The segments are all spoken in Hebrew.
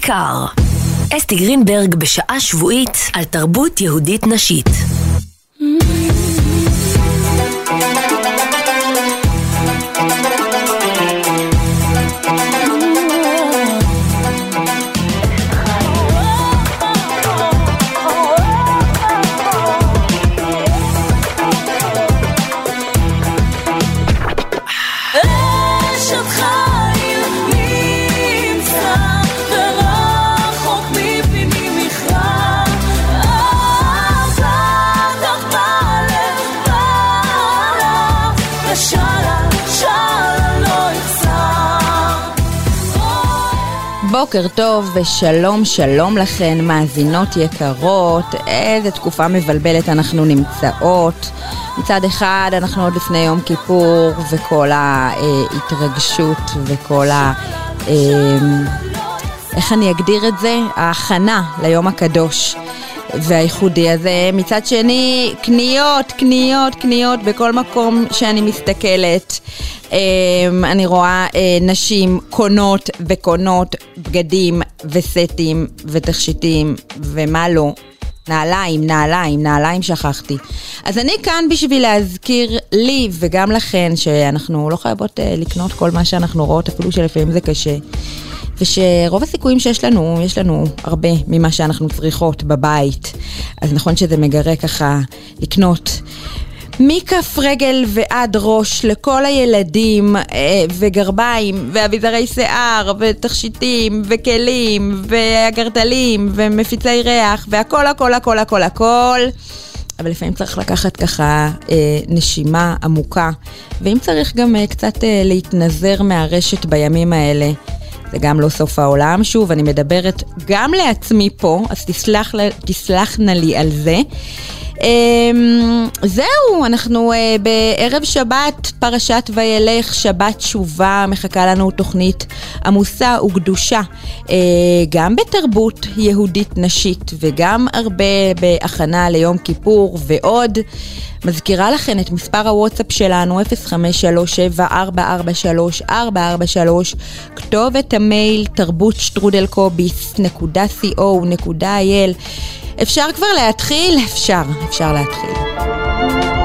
בכיכר. אסתי גרינברג בשעה שבועית על תרבות יהודית נשית. בוקר טוב ושלום שלום לכן, מאזינות יקרות, איזה תקופה מבלבלת אנחנו נמצאות. מצד אחד אנחנו עוד לפני יום כיפור וכל ההתרגשות וכל ה... אמ, איך אני אגדיר את זה? ההכנה ליום הקדוש. והייחודי הזה. מצד שני, קניות, קניות, קניות בכל מקום שאני מסתכלת. אמ, אני רואה אה, נשים קונות וקונות בגדים וסטים ותכשיטים ומה לא. נעליים, נעליים, נעליים שכחתי. אז אני כאן בשביל להזכיר לי וגם לכן שאנחנו לא חייבות uh, לקנות כל מה שאנחנו רואות, אפילו שלפעמים זה קשה. ושרוב הסיכויים שיש לנו, יש לנו הרבה ממה שאנחנו צריכות בבית. אז נכון שזה מגרה ככה לקנות. מכף רגל ועד ראש לכל הילדים אה, וגרביים ואביזרי שיער ותכשיטים וכלים ואגרטלים ומפיצי ריח והכל הכל הכל הכל הכל אבל לפעמים צריך לקחת ככה אה, נשימה עמוקה ואם צריך גם אה, קצת אה, להתנזר מהרשת בימים האלה זה גם לא סוף העולם. שוב, אני מדברת גם לעצמי פה, אז תסלח, תסלחנה לי על זה. Um, זהו, אנחנו uh, בערב שבת, פרשת וילך, שבת תשובה, מחכה לנו תוכנית עמוסה וקדושה, uh, גם בתרבות יהודית נשית וגם הרבה בהכנה ליום כיפור ועוד. מזכירה לכן את מספר הוואטסאפ שלנו, 0537-443-443, כתובת המייל תרבות שטרודלקוביס.co.il. אפשר כבר להתחיל? אפשר, אפשר להתחיל.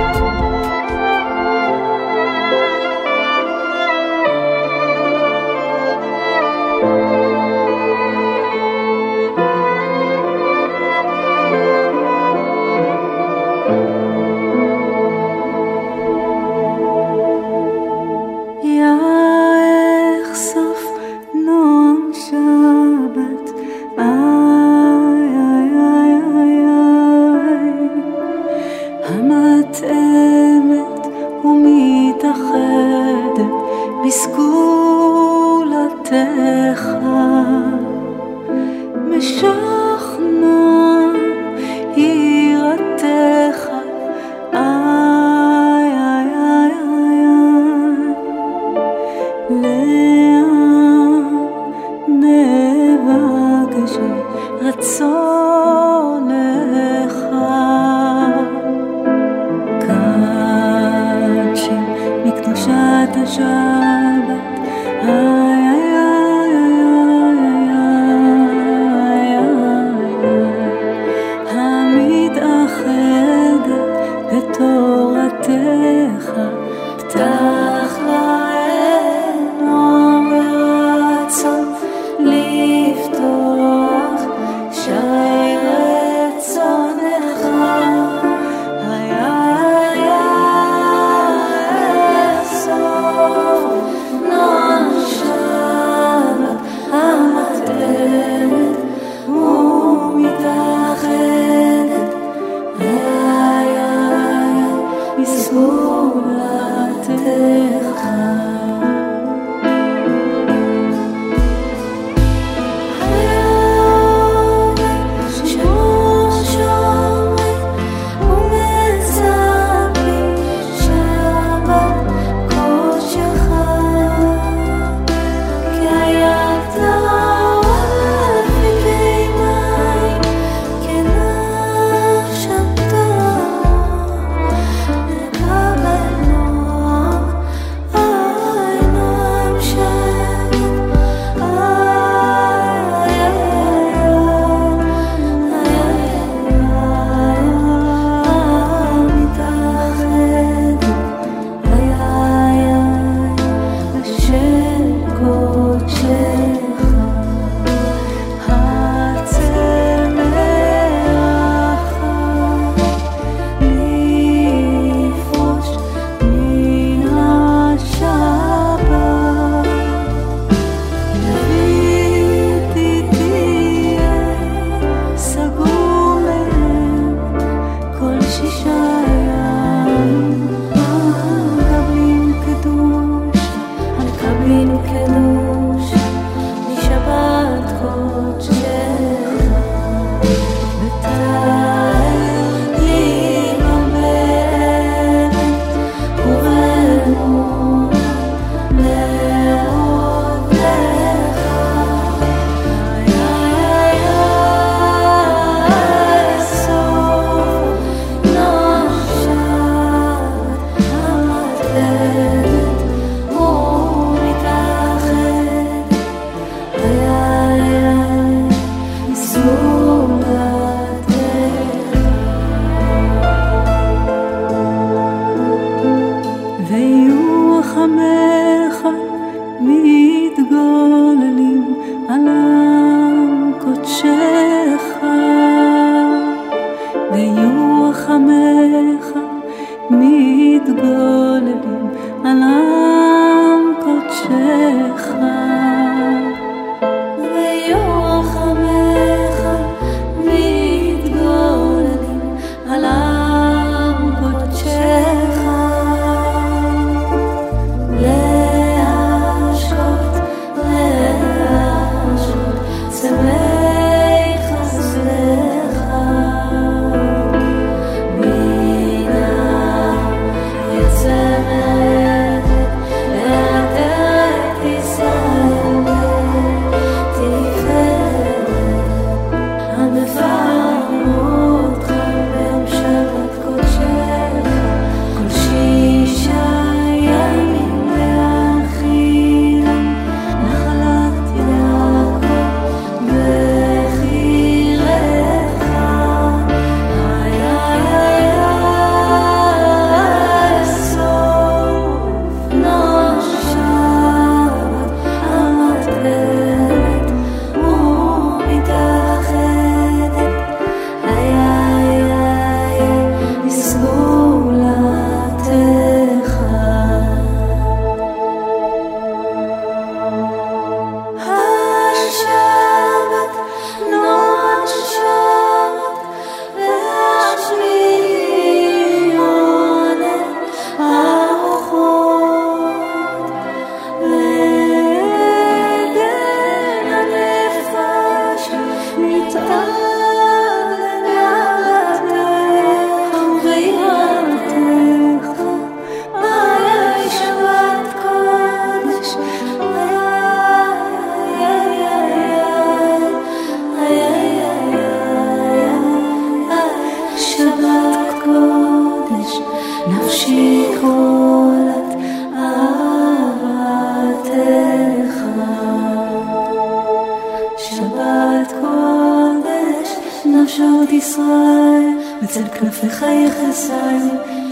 כנפיך יחסיים,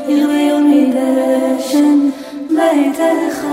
הרביון מדשן ביתך.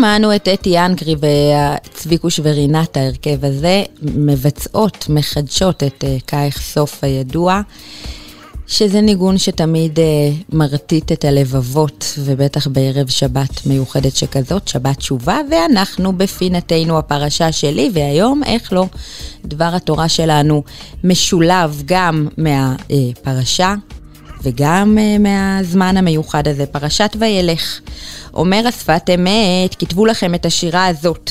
שמענו את אתי אנקרי וצביקוש ורינת, ההרכב הזה, מבצעות, מחדשות את אה, קאיך סוף הידוע. שזה ניגון שתמיד uh, מרטיט את הלבבות, ובטח בערב שבת מיוחדת שכזאת, שבת תשובה, ואנחנו בפינתנו הפרשה שלי, והיום, איך לא, דבר התורה שלנו משולב גם מהפרשה וגם uh, מהזמן המיוחד הזה, פרשת וילך. אומר השפת אמת, כתבו לכם את השירה הזאת.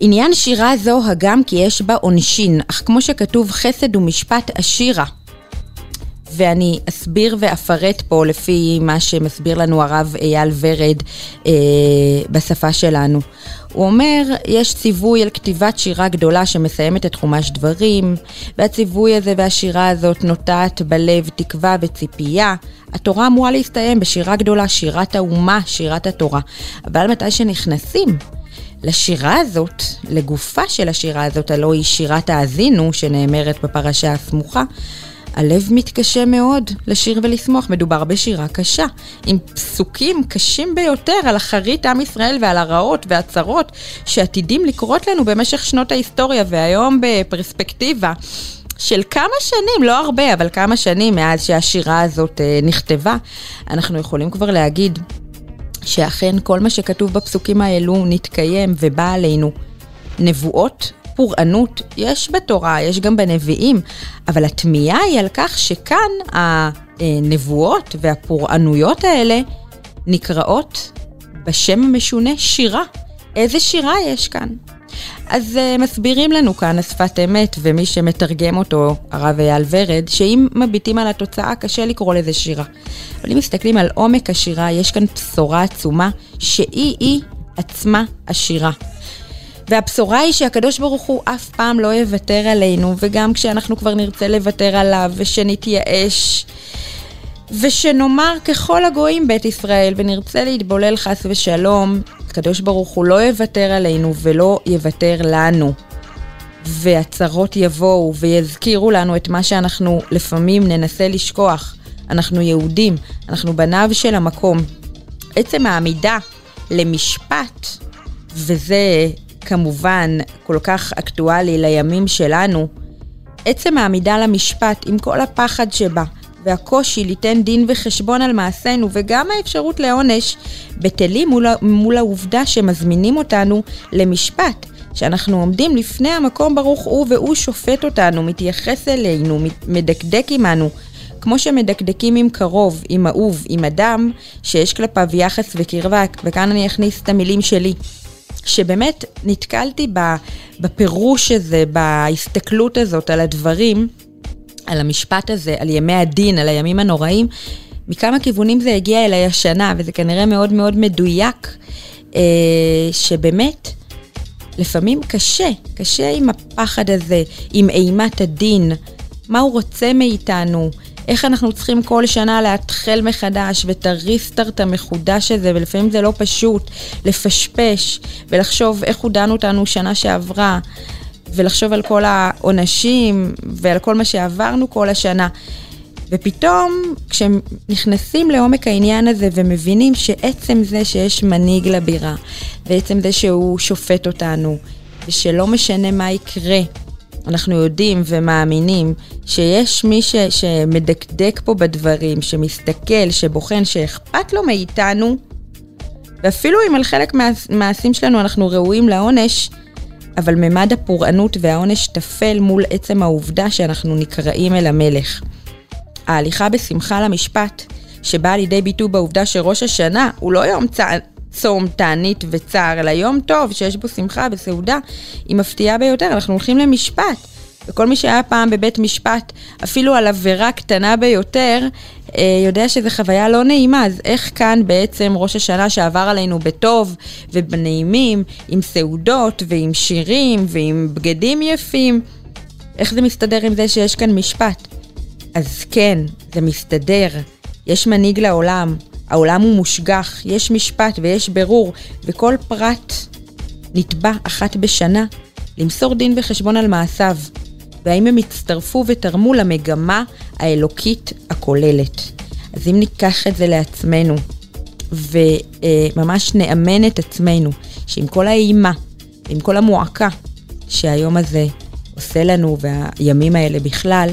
עניין שירה זו הגם כי יש בה עונשין, אך כמו שכתוב חסד ומשפט עשירה. ואני אסביר ואפרט פה לפי מה שמסביר לנו הרב אייל ורד אה, בשפה שלנו. הוא אומר, יש ציווי על כתיבת שירה גדולה שמסיימת את חומש דברים, והציווי הזה והשירה הזאת נוטעת בלב תקווה וציפייה. התורה אמורה להסתיים בשירה גדולה, שירת האומה, שירת התורה. אבל מתי שנכנסים לשירה הזאת, לגופה של השירה הזאת, הלוא היא שירת האזינו, שנאמרת בפרשה הסמוכה, הלב מתקשה מאוד לשיר ולשמוח, מדובר בשירה קשה, עם פסוקים קשים ביותר על אחרית עם ישראל ועל הרעות והצרות שעתידים לקרות לנו במשך שנות ההיסטוריה, והיום בפרספקטיבה. של כמה שנים, לא הרבה, אבל כמה שנים מאז שהשירה הזאת אה, נכתבה, אנחנו יכולים כבר להגיד שאכן כל מה שכתוב בפסוקים האלו נתקיים ובא עלינו. נבואות פורענות יש בתורה, יש גם בנביאים, אבל התמיהה היא על כך שכאן הנבואות והפורענויות האלה נקראות בשם המשונה שירה. איזה שירה יש כאן? אז uh, מסבירים לנו כאן השפת אמת, ומי שמתרגם אותו, הרב אייל ורד, שאם מביטים על התוצאה, קשה לקרוא לזה שירה. אבל אם מסתכלים על עומק השירה, יש כאן בשורה עצומה, שהיא-היא עצמה השירה. והבשורה היא שהקדוש ברוך הוא אף פעם לא יוותר עלינו, וגם כשאנחנו כבר נרצה לוותר עליו, ושנתייאש, ושנאמר ככל הגויים בית ישראל, ונרצה להתבולל חס ושלום, הקדוש ברוך הוא לא יוותר עלינו ולא יוותר לנו. והצרות יבואו ויזכירו לנו את מה שאנחנו לפעמים ננסה לשכוח. אנחנו יהודים, אנחנו בניו של המקום. עצם העמידה למשפט, וזה כמובן כל כך אקטואלי לימים שלנו, עצם העמידה למשפט עם כל הפחד שבה והקושי ליתן דין וחשבון על מעשינו וגם האפשרות לעונש בטלים מול, מול העובדה שמזמינים אותנו למשפט. שאנחנו עומדים לפני המקום ברוך הוא והוא שופט אותנו, מתייחס אלינו, מדקדק עמנו, כמו שמדקדקים עם קרוב, עם אהוב, עם אדם שיש כלפיו יחס וקרבה, וכאן אני אכניס את המילים שלי. שבאמת נתקלתי בפירוש הזה, בהסתכלות הזאת על הדברים, על המשפט הזה, על ימי הדין, על הימים הנוראים, מכמה כיוונים זה הגיע אליי השנה, וזה כנראה מאוד מאוד מדויק, אה, שבאמת, לפעמים קשה, קשה עם הפחד הזה, עם אימת הדין, מה הוא רוצה מאיתנו, איך אנחנו צריכים כל שנה להתחיל מחדש ואת הריסטארט המחודש הזה, ולפעמים זה לא פשוט, לפשפש ולחשוב איך הוא דן אותנו שנה שעברה, ולחשוב על כל העונשים ועל כל מה שעברנו כל השנה. ופתאום כשנכנסים לעומק העניין הזה ומבינים שעצם זה שיש מנהיג לבירה, ועצם זה שהוא שופט אותנו, ושלא משנה מה יקרה, אנחנו יודעים ומאמינים שיש מי ש, שמדקדק פה בדברים, שמסתכל, שבוחן, שאכפת לו מאיתנו, ואפילו אם על חלק מהמעשים שלנו אנחנו ראויים לעונש, אבל ממד הפורענות והעונש טפל מול עצם העובדה שאנחנו נקראים אל המלך. ההליכה בשמחה למשפט, שבאה לידי ביטוי בעובדה שראש השנה הוא לא יום צ... צום, תענית וצער, אלא יום טוב שיש בו שמחה וסעודה, היא מפתיעה ביותר. אנחנו הולכים למשפט. וכל מי שהיה פעם בבית משפט, אפילו על עבירה קטנה ביותר, אה, יודע שזו חוויה לא נעימה. אז איך כאן בעצם ראש השנה שעבר עלינו בטוב ובנעימים, עם סעודות ועם שירים ועם בגדים יפים, איך זה מסתדר עם זה שיש כאן משפט? אז כן, זה מסתדר. יש מנהיג לעולם, העולם הוא מושגח, יש משפט ויש ברור, וכל פרט נתבע אחת בשנה למסור דין וחשבון על מעשיו, והאם הם הצטרפו ותרמו למגמה האלוקית הכוללת. אז אם ניקח את זה לעצמנו, וממש נאמן את עצמנו, שעם כל האימה, עם כל המועקה שהיום הזה עושה לנו, והימים האלה בכלל,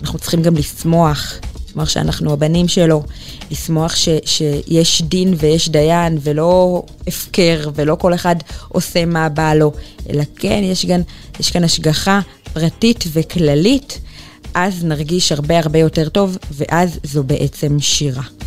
אנחנו צריכים גם לשמוח, לשמוח שאנחנו הבנים שלו, לשמוח ש, שיש דין ויש דיין, ולא הפקר, ולא כל אחד עושה מה בא לו, אלא כן, יש כאן, יש כאן השגחה פרטית וכללית, אז נרגיש הרבה הרבה יותר טוב, ואז זו בעצם שירה.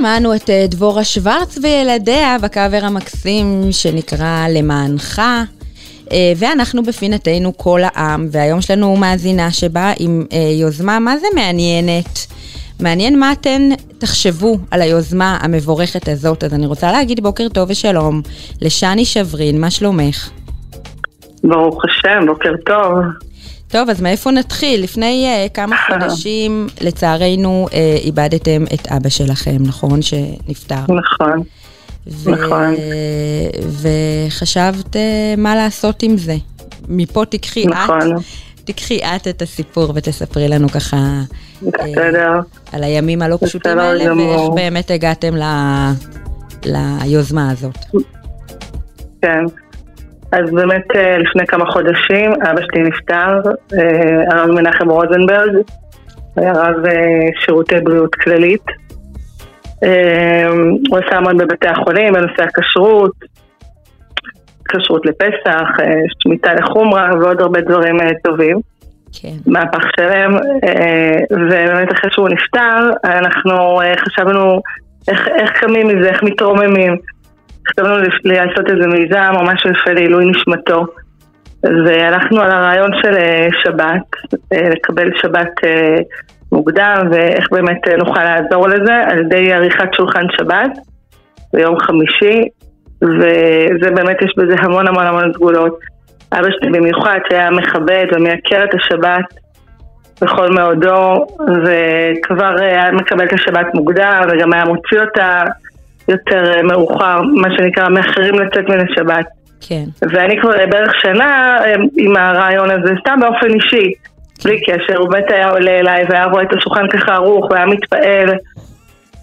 שמענו את אה, דבורה שוורץ וילדיה בקאבר המקסים שנקרא למענך. אה, ואנחנו בפינתנו כל העם, והיום יש לנו מאזינה שבאה עם אה, יוזמה מה זה מעניינת. מעניין מה אתן תחשבו על היוזמה המבורכת הזאת. אז אני רוצה להגיד בוקר טוב ושלום לשני שברין, מה שלומך? ברוך השם, בוקר טוב. טוב, אז מאיפה נתחיל? לפני uh, כמה חודשים, לצערנו, uh, איבדתם את אבא שלכם, נכון? שנפטר. נכון. ו- נכון. וחשבת uh, מה לעשות עם זה. מפה תקחי נכון. את, תקחי את את הסיפור ותספרי לנו ככה בסדר. Uh, על הימים הלא פשוטים האלה. ואיך באמת הגעתם ל, ליוזמה הזאת. כן. אז באמת אה, לפני כמה חודשים אבא שלי נפטר, אה, הרב מנחם רוזנברג, היה רב אה, שירותי בריאות כללית. הוא עשה המון בבתי החולים בנושא הכשרות, כשרות לפסח, שמיטה לחומרה ועוד הרבה דברים טובים. כן. מהפך שלם, ובאמת אחרי שהוא נפטר, אנחנו חשבנו איך, איך קמים מזה, איך מתרוממים. חשבנו לעשות איזה מיזם משהו יפה לעילוי נשמתו. והלכנו על הרעיון של אה, שבת, אה, לקבל שבת אה, מוקדם ואיך באמת נוכל לעזור לזה על ידי עריכת שולחן שבת ביום חמישי וזה באמת יש בזה המון המון המון סגולות. אבא שלי במיוחד שהיה מכבד ומייקר את השבת בכל מאודו, וכבר היה מקבל את השבת מוקדם, וגם היה מוציא אותה יותר מאוחר, מה שנקרא מאחרים לצאת מן השבת. כן. ואני כבר בערך שנה עם הרעיון הזה, סתם באופן אישי, בלי קשר, הוא באמת היה עולה אליי והיה רואה את השולחן ככה ערוך והיה מתפעל.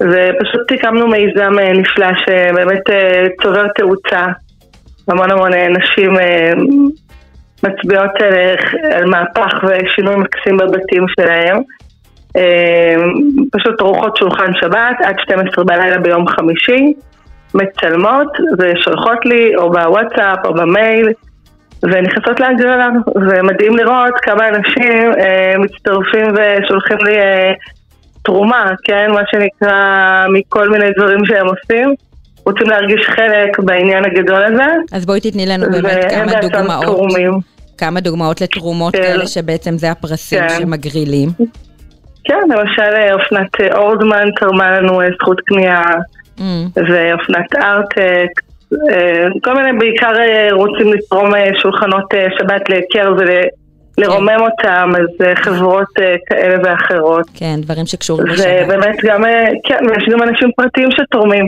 ופשוט הקמנו מיזם אה, נפלא שבאמת אה, צובר תאוצה. המון המון אה, נשים מצביעות על מהפך ושינוי מקסים בבתים שלהם. פשוט רוחות שולחן שבת עד 12 בלילה ביום חמישי, מצלמות ושולחות לי או בוואטסאפ או במייל ונכנסות להגרלה, ומדהים לראות כמה אנשים מצטרפים ושולחים לי תרומה, כן? מה שנקרא, מכל מיני דברים שהם עושים. רוצים להרגיש חלק בעניין הגדול הזה. אז בואי תתני לנו באמת כמה דוגמאות. תורמים. כמה דוגמאות לתרומות כן. כאלה שבעצם זה הפרסים כן. שמגרילים. כן, למשל אה, אופנת אה, אורדמן תרמה לנו אה, זכות קנייה, mm. ואופנת ארטק, כל מיני בעיקר רוצים לתרום שולחנות שבת לקר ול... לרומם אותם, אז חברות כאלה ואחרות. כן, דברים שקשורים לשבת. ובאמת גם, כן, יש גם אנשים פרטיים שתורמים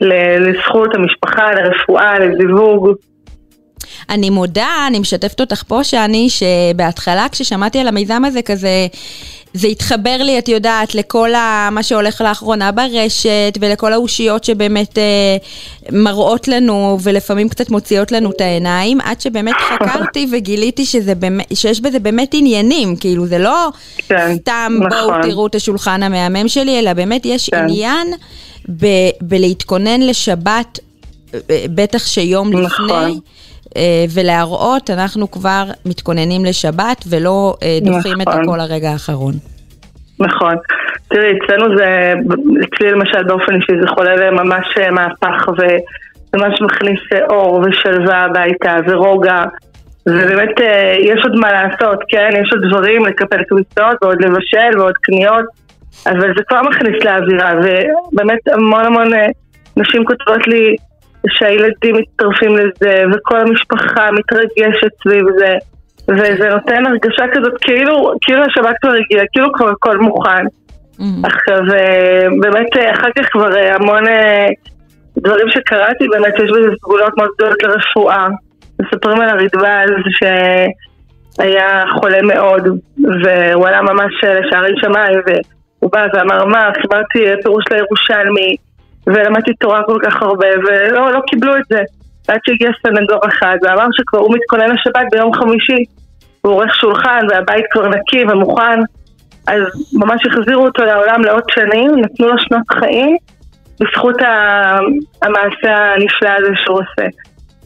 לזכות המשפחה, לרפואה, לזיווג. אני מודה, אני משתפת אותך פה, שאני, שבהתחלה כששמעתי על המיזם הזה כזה... זה התחבר לי, את יודעת, לכל ה, מה שהולך לאחרונה ברשת, ולכל האושיות שבאמת אה, מראות לנו, ולפעמים קצת מוציאות לנו את העיניים, עד שבאמת חקרתי וגיליתי שזה באמת, שיש בזה באמת עניינים, כאילו זה לא כן, סתם נכון. בואו תראו את השולחן המהמם שלי, אלא באמת יש כן. עניין ב, בלהתכונן לשבת, אה, בטח שיום נכון. לפני. אה, ולהראות, אנחנו כבר מתכוננים לשבת ולא אה, דוחים נכון. את הכל לרגע האחרון. נכון. תראי, אצלנו זה, אצלי למשל באופן אישי זה חולל ממש אה, מהפך וממש מכניס אור ושלווה הביתה ורוגע. ובאמת יש עוד מה לעשות, כן? יש עוד דברים לקפל כביסות ועוד לבשל ועוד קניות, אבל זה כבר מכניס לאווירה, ובאמת המון המון נשים כותבות לי, שהילדים מצטרפים לזה, וכל המשפחה מתרגשת סביב זה, וזה נותן הרגשה כזאת כאילו, כאילו השבת כבר הגיעה, כאילו כבר הכל מוכן. Mm-hmm. עכשיו, אה, באמת אה, אחר כך כבר אה, המון דברים שקראתי, באמת יש בזה סגולות מאוד גדולות לרפואה. מספרים על הרדב"ז שהיה חולה מאוד, והוא עלה ממש לשערי שמיים, והוא בא ואמר, מה, חיברתי פירוש לירושלמי. ולמדתי תורה כל כך הרבה, ולא לא קיבלו את זה. עד שהגיע סנגור אחד ואמר שכבר הוא מתכונן לשבת ביום חמישי. הוא עורך שולחן והבית כבר נקי ומוכן. אז ממש החזירו אותו לעולם לעוד שנים, נתנו לו שנות חיים בזכות המעשה הנפלא הזה שהוא עושה.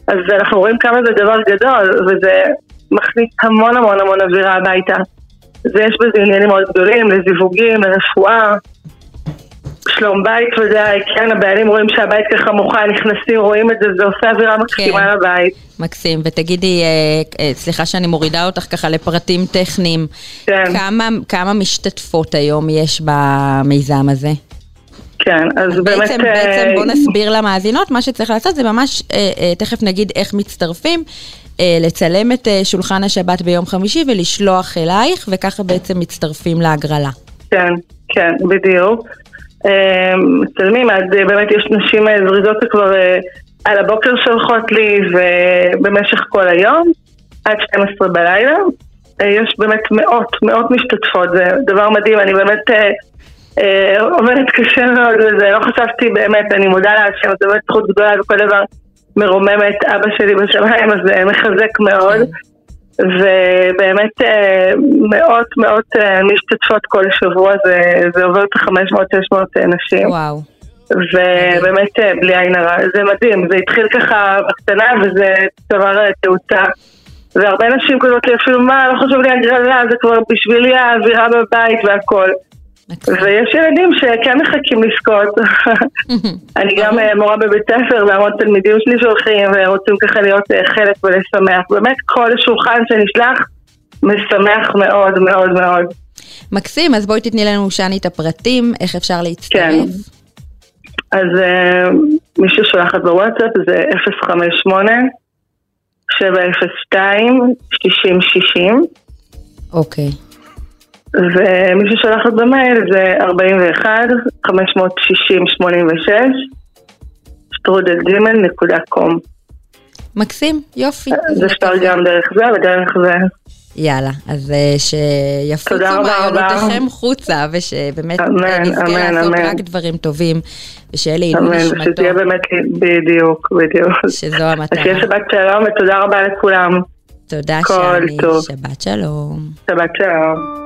אז אנחנו רואים כמה זה דבר גדול, וזה מכניס המון המון המון אווירה הביתה. ויש בזה עניינים מאוד גדולים, לזיווגים, לרפואה, שלום בית ודאי, כן, הבעלים רואים שהבית ככה מוכן, נכנסים, רואים את זה, זה עושה אווירה מקסימה כן. לבית. מקסים, ותגידי, אה, אה, סליחה שאני מורידה אותך ככה לפרטים טכניים, כן. כמה, כמה משתתפות היום יש במיזם הזה? כן, אז אז באמת... בעצם, בעצם בוא נסביר למאזינות, מה שצריך לעשות זה ממש, אה, אה, תכף נגיד איך מצטרפים, אה, לצלם את אה, שולחן השבת ביום חמישי ולשלוח אלייך, וככה בעצם מצטרפים להגרלה. כן, כן, בדיוק. מצלמים, עד באמת יש נשים זריזות שכבר אה, על הבוקר שולחות לי ובמשך כל היום, עד 12 בלילה. אה, יש באמת מאות, מאות משתתפות, זה דבר מדהים, אני באמת אה, אה, עובדת קשה מאוד לזה, לא חשבתי באמת, אני מודה להשם, זה באמת זכות גדולה וכל דבר מרומם את אבא שלי בשמיים, אז זה מחזק מאוד. ובאמת אה, מאות מאות אה, משתתפות כל שבוע, זה, זה עובר את ה-500-600 נשים. וואו. ובאמת בלי עין הרע, זה מדהים, זה התחיל ככה בקטנה וזה צבר תאוצה. והרבה נשים כזאת לי אפילו מה, לא חשוב לי הגרלה, זה כבר בשבילי האווירה בבית והכל. ויש ילדים שכן מחכים לזכות. אני גם אה, מורה בבית ספר והמון תלמידים שלי שהולכים ורוצים ככה להיות אה, חלק ולשמח. באמת כל שולחן שנשלח משמח מאוד מאוד מאוד. מקסים, אז בואי תתני לנו שני את הפרטים, איך אפשר להצטרף. כן. אז uh, מי ששולחת בוואטסאפ זה 058 702 6060. אוקיי. ומי ששולח את במייל זה 41 560 86 שטרודלג'ימל.קום. מקסים, יופי. זה אפשר גם דרך זה ודרך זה. יאללה, אז אה, שיפוצו מעיונותיכם חוצה, ושבאמת נזכה לעשות רק דברים טובים, ושיהיה לי עילוי נשמתו. אמן, ושתהיה באמת, בדיוק, בדיוק. שזו המטרה. שיהיה שבת שלום ותודה רבה לכולם. תודה שני, שבת שלום. שבת שלום.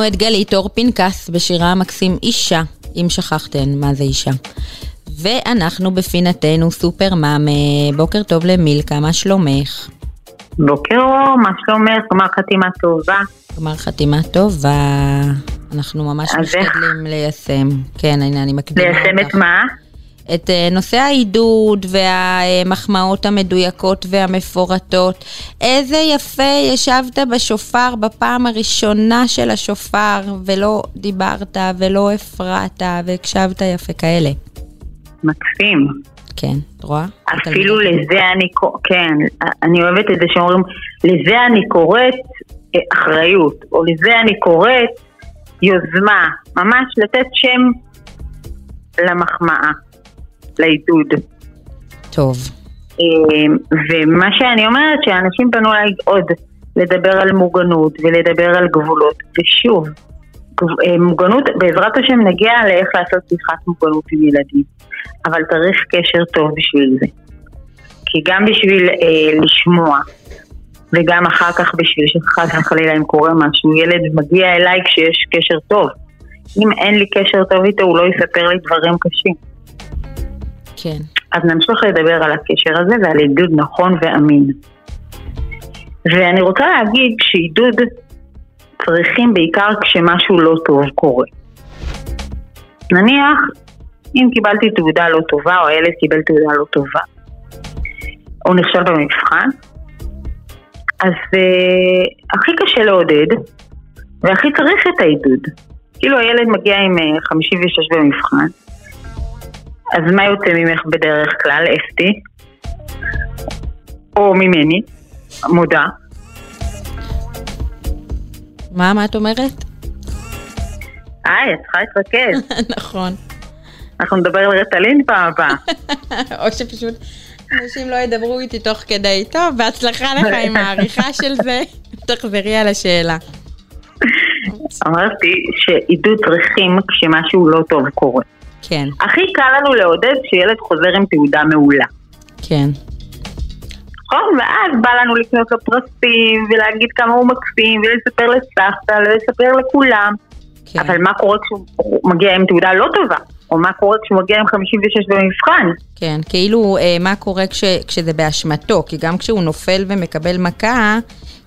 שמענו את גלית אור פנקס בשירה המקסים אישה, אם שכחתן מה זה אישה. ואנחנו בפינתנו סופר מאמה, בוקר טוב למילקה, מה שלומך? בוקר אור, מה שלומך? גמר חתימה טובה. גמר חתימה טובה. אנחנו ממש משתדלים ליישם. כן, הנה אני מקדימה אותך. ליישם את מה? את אה, נושא העידוד והמחמאות המדויקות והמפורטות. איזה יפה ישבת בשופר בפעם הראשונה של השופר ולא דיברת ולא הפרעת והקשבת יפה כאלה. מקסים. כן, את רואה? אפילו לזה אני, כן, אני אוהבת את זה שאומרים, לזה אני קוראת אה, אחריות, או לזה אני קוראת יוזמה, ממש לתת שם למחמאה. לעידוד. טוב. אמ, ומה שאני אומרת, שאנשים פנו אליי עוד לדבר על מוגנות ולדבר על גבולות, ושוב, אה, מוגנות, בעזרת השם נגיע לאיך לעשות שיחת מוגנות עם ילדים, אבל צריך קשר טוב בשביל זה. כי גם בשביל אה, לשמוע, וגם אחר כך בשביל שחס וחלילה אם קורה משהו, ילד מגיע אליי כשיש קשר טוב. אם אין לי קשר טוב איתו, הוא לא יספר לי דברים קשים. כן. אז נמשיך לדבר על הקשר הזה ועל עידוד נכון ואמין. ואני רוצה להגיד שעידוד צריכים בעיקר כשמשהו לא טוב קורה. נניח, אם קיבלתי תעודה לא טובה, או הילד קיבל תעודה לא טובה, או נכשל במבחן, אז uh, הכי קשה לעודד, והכי צריך את העידוד. כאילו הילד מגיע עם אה, 56 במבחן, אז מה יוצא ממך בדרך כלל, אסתי? או ממני, מודה. מה, מה את אומרת? היי, את צריכה להתרכז. נכון. אנחנו נדבר על רטלין פעם הבאה. או שפשוט אנשים לא ידברו איתי תוך כדי. טוב, בהצלחה לך עם העריכה של זה. תחזרי על השאלה. אמרתי שעידוד צריכים כשמשהו לא טוב קורה. כן. הכי קל לנו לעודד כשילד חוזר עם תעודה מעולה. כן. נכון? ואז בא לנו לקנות לו פרסים, ולהגיד כמה הוא מקסים, ולספר לסבתא, ולספר לכולם. כן. אבל מה קורה כשהוא מגיע עם תעודה לא טובה? או מה קורה כשהוא מגיע עם 56 במבחן? כן, כאילו אה, מה קורה כש, כשזה באשמתו, כי גם כשהוא נופל ומקבל מכה,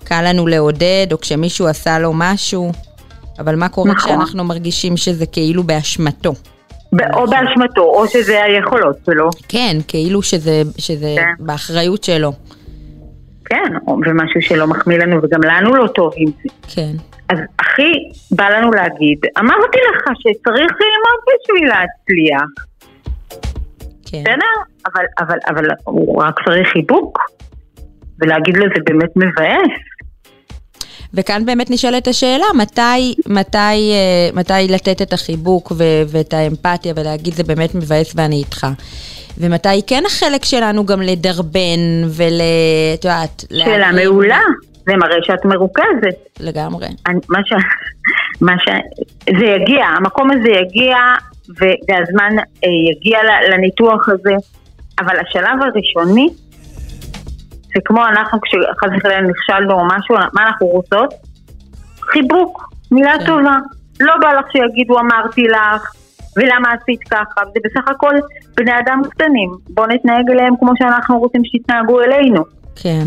קל לנו לעודד, או כשמישהו עשה לו משהו, אבל מה קורה נכון. כשאנחנו מרגישים שזה כאילו באשמתו? או באשמתו, או שזה היכולות שלו. כן, כאילו שזה, שזה כן. באחריות שלו. כן, ומשהו שלא מחמיא לנו וגם לנו לא טוב עם זה. כן. אז הכי בא לנו להגיד, אמרתי לך שצריך ללמוד בשביל להצליח. כן. בסדר? אבל, אבל, אבל הוא רק צריך חיבוק, ולהגיד לו זה באמת מבאס. וכאן באמת נשאלת השאלה, מתי, מתי, אה, מתי לתת את החיבוק ו- ואת האמפתיה ולהגיד זה באמת מבאס ואני איתך. ומתי כן החלק שלנו גם לדרבן ול... את יודעת... שאלה מעולה, זה מראה שאת מרוכזת. לגמרי. אני, מה ש... מה ש... זה יגיע, המקום הזה יגיע והזמן אה, יגיע לניתוח הזה, אבל השלב הראשוני זה כמו אנחנו כשחס וחלילה נכשלנו או משהו, מה אנחנו רוצות? חיבוק, מילה כן. טובה. לא בא לך שיגידו אמרתי לך, ולמה עשית ככה, זה בסך הכל בני אדם קטנים. בואו נתנהג אליהם כמו שאנחנו רוצים שיתנהגו אלינו. כן.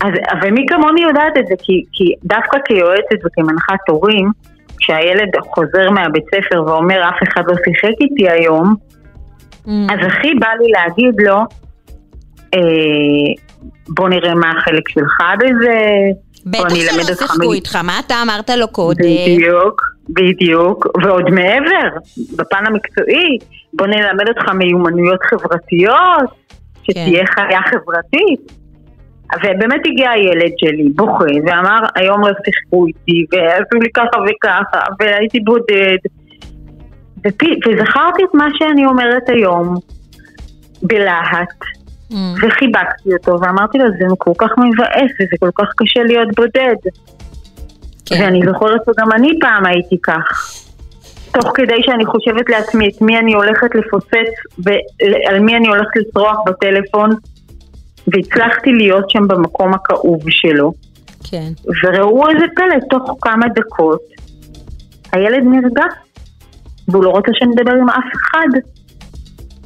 אז, ומי כמוני יודעת את זה, כי, כי דווקא כיועצת וכמנחת הורים, כשהילד חוזר מהבית ספר ואומר אף אחד לא שיחק איתי היום, mm. אז הכי בא לי להגיד לו, בוא נראה מה החלק שלך בזה. בטח שלא שיחקו איתך, מה אתה אמרת לו קודם? בדיוק, בדיוק, ועוד מעבר, בפן המקצועי, בוא נלמד אותך מיומנויות חברתיות, שתהיה כן. חיה חברתית. ובאמת הגיע הילד שלי, בוכה, ואמר, היום לא שיחקו איתי, ועשו לי ככה וככה, והייתי בודד. וזכרתי את מה שאני אומרת היום, בלהט, Mm. וחיבקתי אותו ואמרתי לו זה כל כך מבאס וזה כל כך קשה להיות בודד. כן. ואני זוכרת שגם אני פעם הייתי כך. תוך כדי שאני חושבת לעצמי את מי אני הולכת לפוצץ ועל מי אני הולכת לצרוח בטלפון והצלחתי להיות שם במקום הכאוב שלו. כן. וראו איזה פלא, תוך כמה דקות הילד נרגע והוא לא רוצה שנדבר עם אף אחד.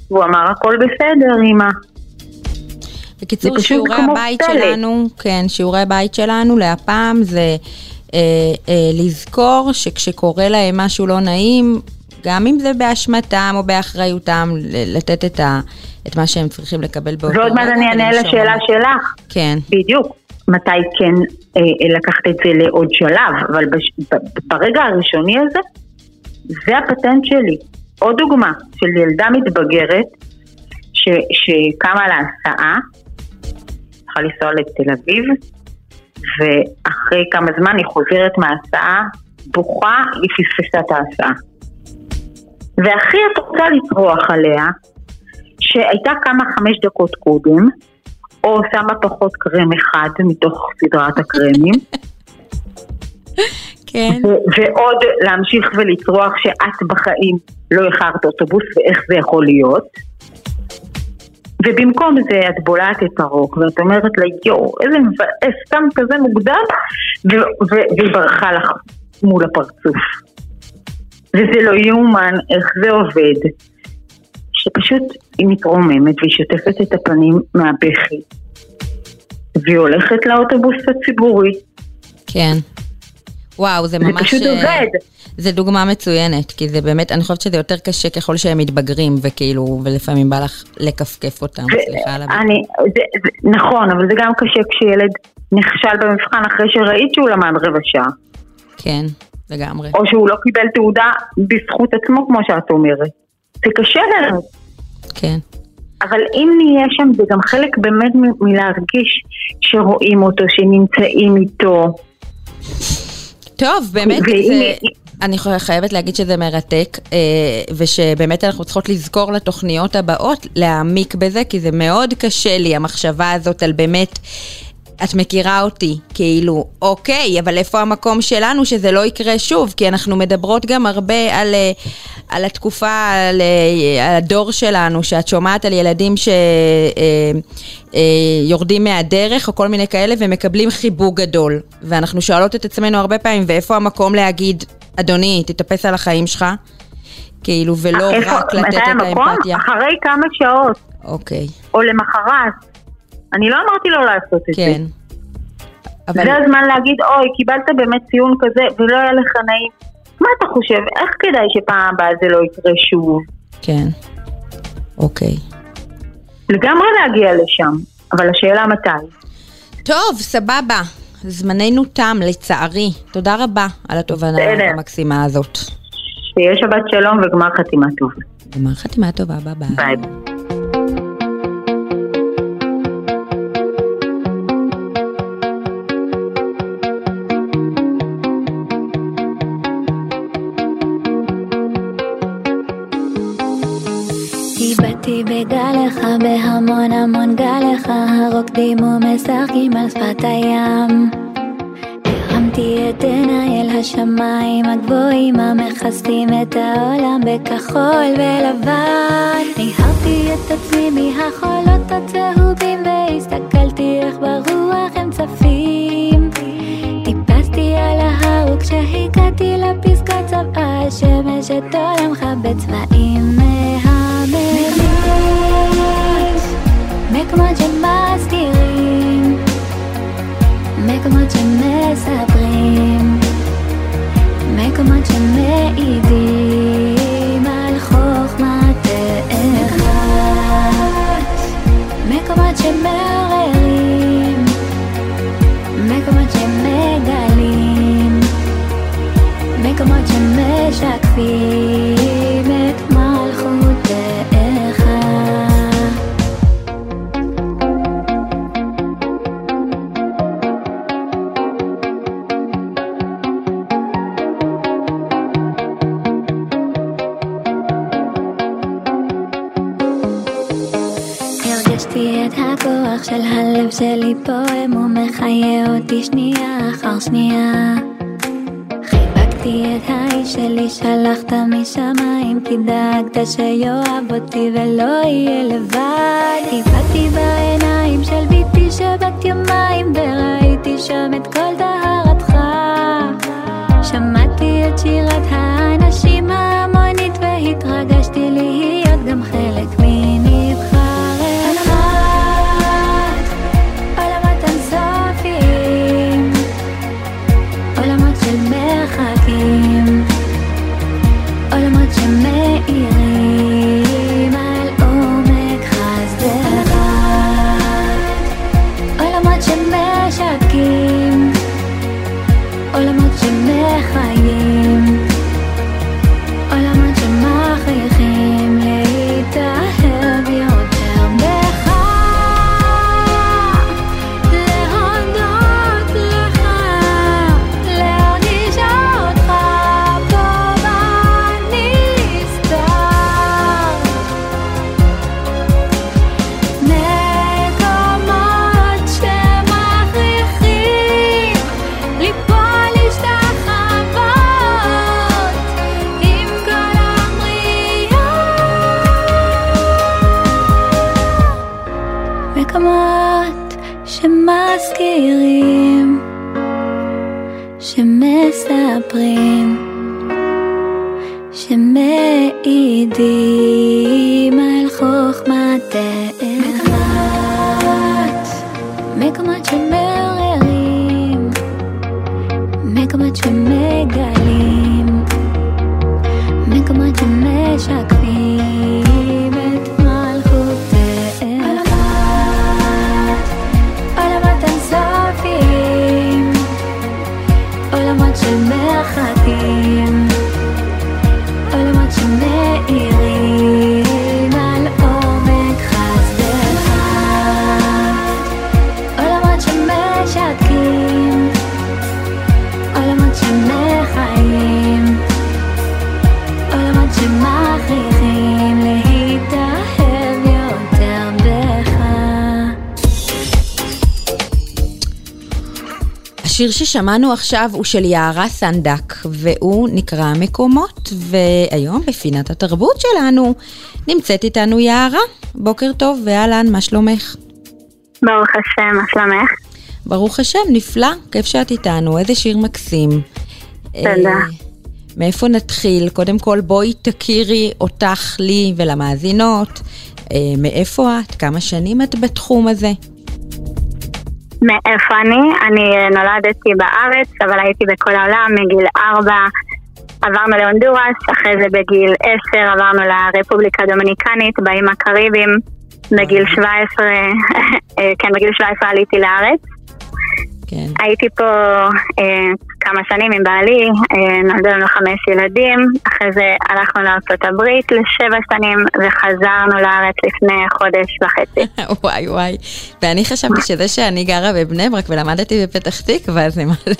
הוא אמר הכל בסדר אמא. בקיצור, שיעורי הבית פלט. שלנו, כן, שיעורי הבית שלנו להפעם זה אה, אה, לזכור שכשקורה להם משהו לא נעים, גם אם זה באשמתם או באחריותם, לתת את, ה, את מה שהם צריכים לקבל באותו רגע. ועוד מעט אני אענה לשאלה שלך. כן. בדיוק. מתי כן אה, לקחת את זה לעוד שלב, אבל בש, ברגע הראשוני הזה, זה הפטנט שלי. עוד דוגמה של ילדה מתבגרת ש, שקמה להסעה צריכה לנסוע לתל אביב, ואחרי כמה זמן היא חוזרת מההסעה, בוכה, היא פספסה את ההסעה. והכי את רוצה לצרוח עליה, שהייתה כמה חמש דקות קודם, או שמה פחות קרם אחד מתוך סדרת הקרמים. כן. ועוד להמשיך ולצרוח שאת בחיים לא איחרת אוטובוס ואיך זה יכול להיות. ובמקום זה את בולעת את הרוק ואת אומרת לה יואו איזה מבאס, סתם כזה מוקדם והיא ברחה לך מול הפרצוף. וזה לא יאומן איך זה עובד. שפשוט היא מתרוממת והיא שוטפת את הפנים מהבכי והיא הולכת לאוטובוס הציבורי. כן. וואו, זה ממש... זה פשוט אה, עובד. זה דוגמה מצוינת, כי זה באמת, אני חושבת שזה יותר קשה ככל שהם מתבגרים, וכאילו, ולפעמים בא לך לכפכף אותם, סליחה על הביטוי. נכון, אבל זה גם קשה כשילד נכשל במבחן אחרי שראית שהוא למד רבע שעה. כן, לגמרי. או שהוא לא קיבל תעודה בזכות עצמו, כמו שאת אומרת. זה קשה לנו. כן. אבל אם נהיה שם, זה גם חלק באמת מלהרגיש שרואים אותו, שנמצאים איתו. טוב, באמת, זה... אני חייבת להגיד שזה מרתק, אה, ושבאמת אנחנו צריכות לזכור לתוכניות הבאות להעמיק בזה, כי זה מאוד קשה לי, המחשבה הזאת על באמת... את מכירה אותי, כאילו, אוקיי, אבל איפה המקום שלנו שזה לא יקרה שוב? כי אנחנו מדברות גם הרבה על, אה, על התקופה, על, אה, על הדור שלנו, שאת שומעת על ילדים שיורדים מהדרך או כל מיני כאלה ומקבלים חיבוק גדול. ואנחנו שואלות את עצמנו הרבה פעמים, ואיפה המקום להגיד, אדוני, תתאפס על החיים שלך? כאילו, ולא איפה, רק לתת את האמפתיה. אחרי כמה שעות. אוקיי. או למחרת. אני לא אמרתי לו לעשות את כן. זה. אבל... זה הזמן להגיד, אוי, קיבלת באמת ציון כזה ולא היה לך נעים. מה אתה חושב? איך כדאי שפעם הבאה זה לא יקרה שוב? כן, אוקיי. לגמרי להגיע לשם, אבל השאלה מתי. טוב, סבבה. זמננו תם, לצערי. תודה רבה על התובנה המקסימה הזאת. שיהיה שבת שלום וגמר חתימה טובה. גמר חתימה טובה, ביי ביי. ביי. בהמון המון גלייך, הרוקדים ומשחקים על שפת הים. הרמתי את עיניי אל השמיים הגבוהים המכסים את העולם בכחול ולבן. ניהרתי את עצמי מהחולות הצהובים והסתכלתי איך ברוח הם צפים. טיפסתי על ההר וכשהגעתי לפסקה צבעה השמש את עולמך בצבעים מהמרים. מקומות שמסתירים, מקומות שמספרים, מקומות שמעידים על חוכמת אחד, מקומות שמערערים, שנייה. חיבקתי את האיש שלי, שלחת משמיים. כי דאגת שיאהב אותי ולא יהיה לבד. חיבקתי בעיניים של ביתי שבת יומיים וראיתי שם את כל טהרתך. שמעתי את שירת האנשים ההמונית מקומות שמגלים, מקומות שמשקפים השיר ששמענו עכשיו הוא של יערה סנדק, והוא נקרא מקומות, והיום בפינת התרבות שלנו נמצאת איתנו יערה. בוקר טוב, ואהלן, מה שלומך? ברוך השם, מה שלומך? ברוך השם, נפלא, כיף שאת איתנו, איזה שיר מקסים. תודה. אה, מאיפה נתחיל? קודם כל בואי תכירי אותך, לי ולמאזינות. אה, מאיפה את? כמה שנים את בתחום הזה? מאיפה אני? אני אה, נולדתי בארץ, אבל הייתי בכל העולם מגיל ארבע. עברנו להונדורס, אחרי זה בגיל עשר עברנו לרפובליקה הדומיניקנית, באיים הקריביים. בגיל 17, אה, כן, בגיל 17 עליתי לארץ. כן. הייתי פה אה, כמה שנים עם בעלי, אה, נולדו לנו חמש ילדים, אחרי זה הלכנו לארצות הברית לשבע שנים וחזרנו לארץ לפני חודש וחצי. וואי וואי. ואני חשבתי שזה שאני גרה בבני ברק ולמדתי בפתח תקווה זה מלא.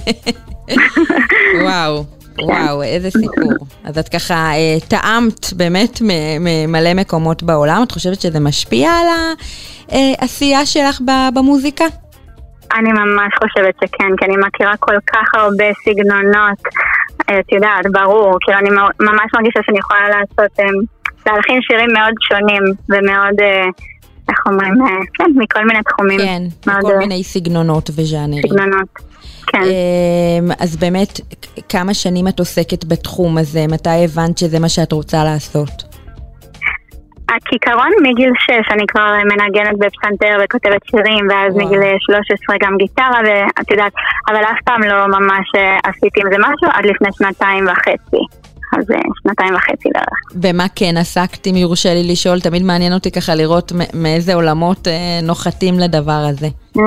וואו. וואו, איזה סיפור. אז את ככה אה, טעמת באמת ממלא מקומות בעולם, את חושבת שזה משפיע על העשייה שלך ב- במוזיקה? אני ממש חושבת שכן, כי אני מכירה כל כך הרבה סגנונות, אה, את יודעת, ברור, כאילו אני ממש מרגישה שאני יכולה לעשות, אה, להלחין שירים מאוד שונים ומאוד, אה, איך אומרים, כן, מכל מיני תחומים. כן, מאוד, כל אה, מיני סגנונות וז'אנרים. סגנונות. כן. אמ, אז באמת, כמה שנים את עוסקת בתחום הזה? מתי הבנת שזה מה שאת רוצה לעשות? הכיכרון מגיל 6, אני כבר מנגנת בפסנתר וכותבת שירים, ואז וואו. מגיל 13 גם גיטרה, ואת יודעת, אבל אף פעם לא ממש אה, עשיתי עם זה משהו עד לפני שנתיים וחצי. אז אה, שנתיים וחצי בערך. במה כן עסקת, אם יורשה לי לשאול? תמיד מעניין אותי ככה לראות מאיזה עולמות אה, נוחתים לדבר הזה. Mm.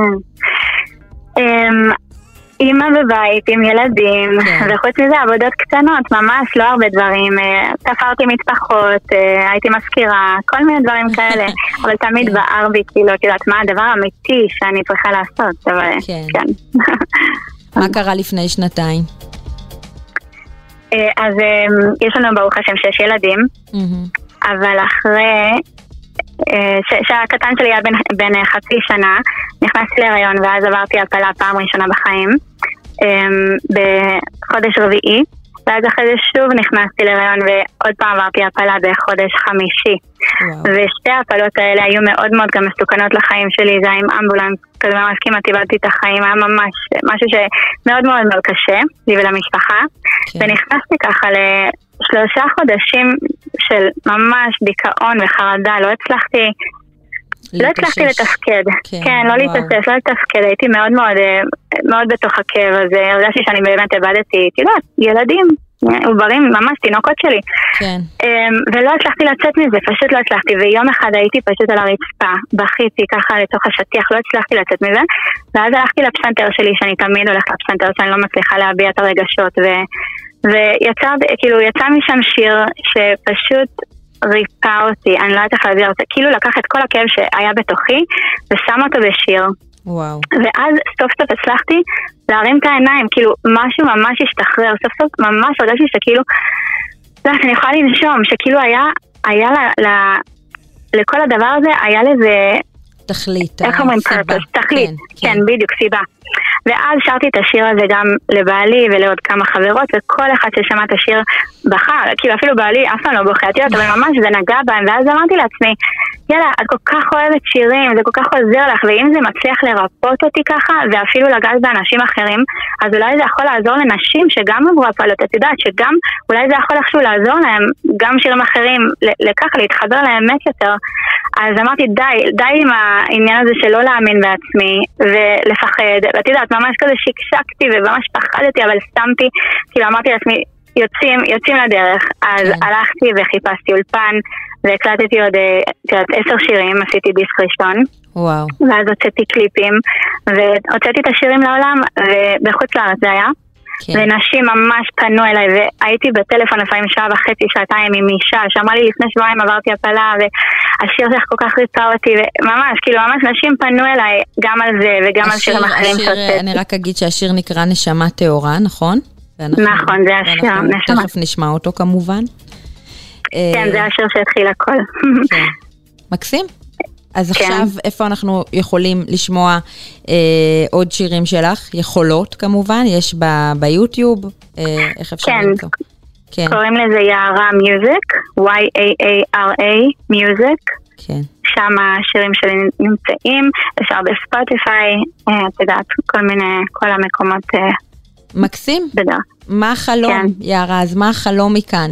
אמ, אימא בבית עם ילדים, כן. וחוץ מזה עבודות קטנות, ממש לא הרבה דברים. אה, תפרתי מטפחות, אה, הייתי מזכירה, כל מיני דברים כאלה. אבל תמיד כן. בער בי, כאילו, את יודעת, מה הדבר האמיתי שאני צריכה לעשות, אבל כן. כן. מה קרה לפני שנתיים? אה, אז יש לנו ברוך השם שש ילדים. אבל אחרי שהקטן שלי היה בן, בן אה, חצי שנה, נכנסתי להיריון ואז עברתי הפלה פעם ראשונה בחיים, אה, בחודש רביעי, ואז אחרי זה שוב נכנסתי להיריון ועוד פעם עברתי הפלה בחודש חמישי. וואו. ושתי ההפלות האלה היו מאוד מאוד גם מסוכנות לחיים שלי, זה היה עם אמבולנס, כזה ממש כמעט איבדתי את החיים, היה ממש משהו שמאוד מאוד מאוד קשה, לי ולמשפחה. כן. ונכנסתי ככה לשלושה חודשים של ממש דיכאון וחרדה, לא הצלחתי, לא הצלחתי. לתפקד. כן, כן, לא. להתאושש, לא לתפקד, הייתי מאוד מאוד, אה, מאוד בתוך הכאב הזה, הרגשתי שאני באמת איבדתי, את יודעת, ילדים, אה, עוברים, ממש תינוקות שלי. כן. אמ, ולא הצלחתי לצאת מזה, פשוט לא הצלחתי, ויום אחד הייתי פשוט על הרצפה, בכיתי ככה לתוך השטיח, לא הצלחתי לצאת מזה, ואז הלכתי לפסנתר שלי, שאני תמיד הולכת לפסנתר, שאני לא מצליחה להביע את הרגשות, ו... ויצא, כאילו, יצא משם שיר שפשוט ריפא אותי, אני לא יודעת איך להסביר את זה, כאילו לקח את כל הכאב שהיה בתוכי, ושם אותו בשיר, וואו. ואז סוף סוף הצלחתי להרים את העיניים, כאילו משהו ממש השתחרר, סוף סוף ממש הרגשתי שכאילו, לא יודעת, אני יכולה לנשום, שכאילו היה, היה ל, ל, לכל הדבר הזה, היה לזה תכלית, איך אומרים purpose? תכלית, כן, כן, בדיוק, סיבה. ואז שרתי את השיר הזה גם לבעלי ולעוד כמה חברות, וכל אחד ששמע את השיר בכה, כאילו אפילו בעלי אף פעם לא בוכה, את יודעת, אבל ממש זה נגע בהם, ואז אמרתי לעצמי, יאללה, את כל כך אוהבת שירים, זה כל כך עוזר לך, ואם זה מצליח לרפות אותי ככה, ואפילו לגעת באנשים אחרים, אז אולי זה יכול לעזור לנשים שגם עברו הפעלות, את יודעת, שגם אולי זה יכול איכשהו לעזור להם, גם שירים אחרים, לככה, להתחבר לאמת יותר. אז אמרתי, די, די עם העניין הזה של לא להאמין בעצמי, ולפחד, ואת יודעת, ממש כזה שקשקתי וממש פחדתי, אבל סתמתי, כאילו אמרתי לעצמי, יוצאים, יוצאים לדרך. אז כן. הלכתי וחיפשתי אולפן, והקלטתי עוד, אה, את יודעת, עשר שירים, עשיתי דיסק ראשון. וואו. ואז הוצאתי קליפים, והוצאתי את השירים לעולם, ובחוץ לארץ זה היה. כן. ונשים ממש פנו אליי, והייתי בטלפון לפעמים שעה וחצי, שעתיים עם אישה, שאמרה לי לפני שבועיים עברתי הפלה, והשיר שלך כל כך ריצה אותי, וממש, כאילו ממש נשים פנו אליי גם על זה וגם השיר, על שירים אחרים שהוצאתי. אני רק אגיד שהשיר נקרא נשמה טהורה, נכון? ואנחנו, נכון, זה השיר, נשמה. תכף נשמע אותו כמובן. כן, זה השיר שהתחיל הכל. כן. מקסים. אז כן. עכשיו, איפה אנחנו יכולים לשמוע אה, עוד שירים שלך? יכולות כמובן, יש ב, ביוטיוב, אה, איך אפשר כן. למצוא? כן, קוראים לזה יערה מיוזיק, Y-A-A-R-A מיוזיק. כן. שם השירים שלי נמצאים, אפשר בספוטיפיי, אה, את יודעת, כל מיני, כל המקומות. אה, מקסים. בדרך. מה החלום, כן. יערה? אז מה החלום מכאן?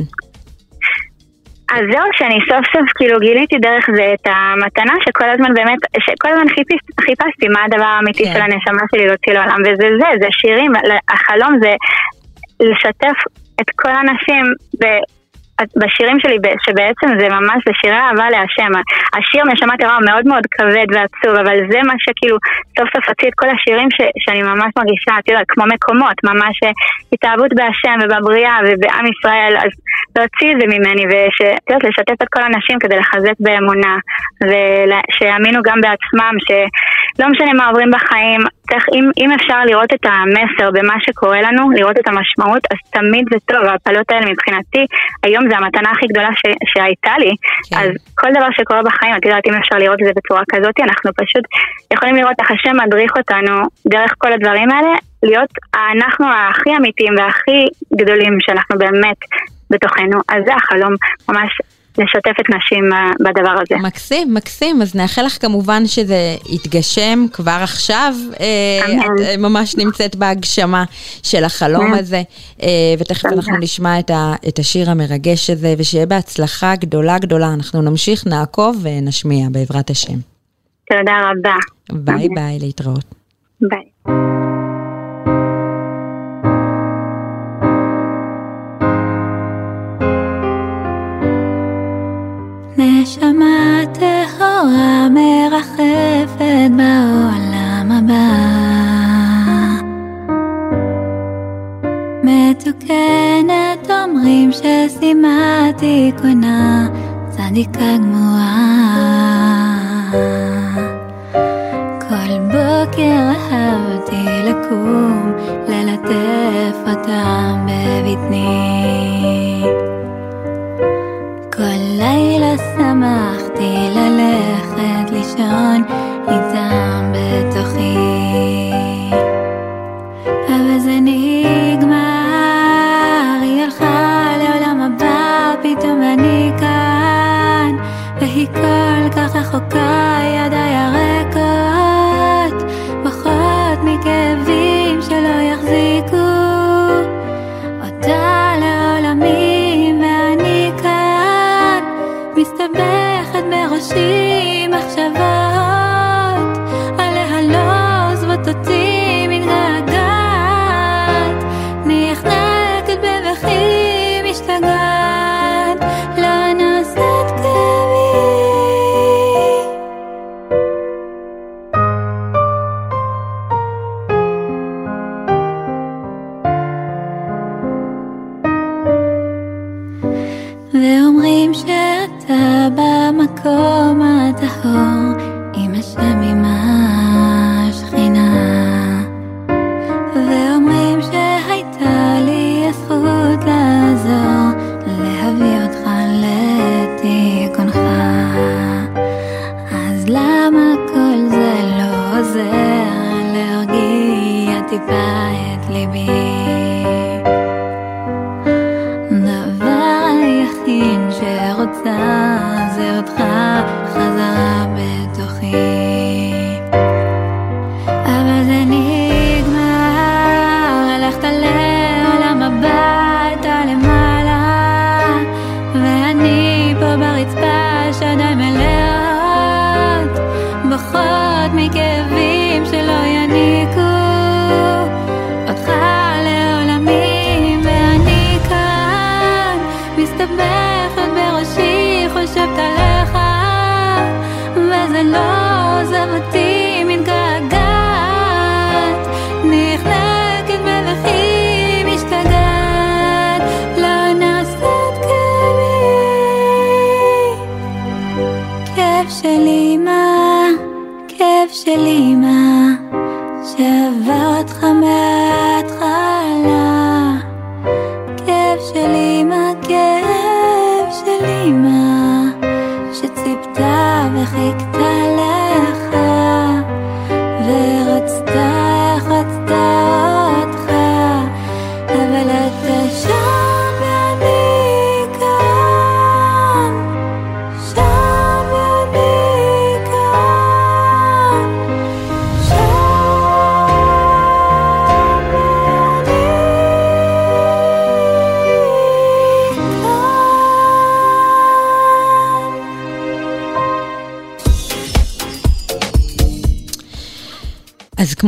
אז זהו, שאני סוף סוף כאילו גיליתי דרך זה את המתנה שכל הזמן באמת, שכל הזמן חיפש, חיפשתי מה הדבר האמיתי כן. של הנשמה שלי להוציא לעולם, וזה זה, זה שירים, החלום זה לשתף את כל האנשים בשירים שלי, שבעצם זה ממש, זה שירי אהבה להשם. השיר נשמה טהרה הוא מאוד מאוד כבד ועצוב, אבל זה מה שכאילו סוף סוף הוציא את כל השירים ש, שאני ממש מרגישה, את יודעת, כמו מקומות, ממש אה, התאהבות בהשם ובבריאה ובעם ישראל, אז להוציא את זה ממני, ואת יודעת, לשתף את כל האנשים כדי לחזק באמונה, ושיאמינו גם בעצמם, שלא משנה מה עוברים בחיים, צריך, אם, אם אפשר לראות את המסר במה שקורה לנו, לראות את המשמעות, אז תמיד זה טוב. ההפלות האלה מבחינתי, היום זה המתנה הכי גדולה ש, שהייתה לי. כן. אז כל דבר שקורה בחיים, את יודעת, אם אפשר לראות את זה בצורה כזאת, אנחנו פשוט יכולים לראות איך השם מדריך אותנו דרך כל הדברים האלה, להיות אנחנו הכי אמיתיים והכי גדולים שאנחנו באמת בתוכנו. אז זה החלום ממש לשתף את נשים בדבר הזה. מקסים, מקסים. אז נאחל לך כמובן שזה יתגשם כבר עכשיו. אה, אמן. את אה, ממש נמצאת בהגשמה של החלום הזה. אה, ותכף אנחנו נשמע את השיר המרגש הזה, ושיהיה בהצלחה גדולה גדולה. אנחנו נמשיך, נעקוב ונשמיע בעזרת השם. תודה רבה. ביי ביי, להתראות. ביי. מתוקנת אומרים ששימה תיקונה צדיקה גמורה. כל בוקר אהבתי לקום ללטף אותם בבטני. כל לילה שמחתי ללכת לישון איתם בתוכי. כל כך רחוקה, ידיי הריקות, במקום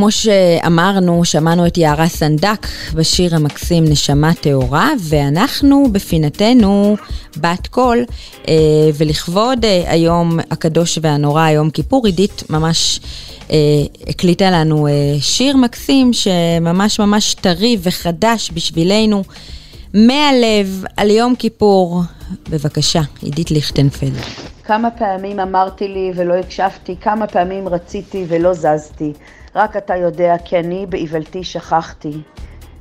כמו שאמרנו, שמענו את יערה סנדק בשיר המקסים נשמה טהורה, ואנחנו בפינתנו בת קול, אה, ולכבוד אה, היום הקדוש והנורא, יום כיפור, עידית ממש אה, הקליטה לנו שיר מקסים שממש ממש טרי וחדש בשבילנו, מהלב על יום כיפור. בבקשה, עידית ליכטנפלד. כמה פעמים אמרתי לי ולא הקשבתי, כמה פעמים רציתי ולא זזתי. רק אתה יודע, כי אני באיוולתי שכחתי.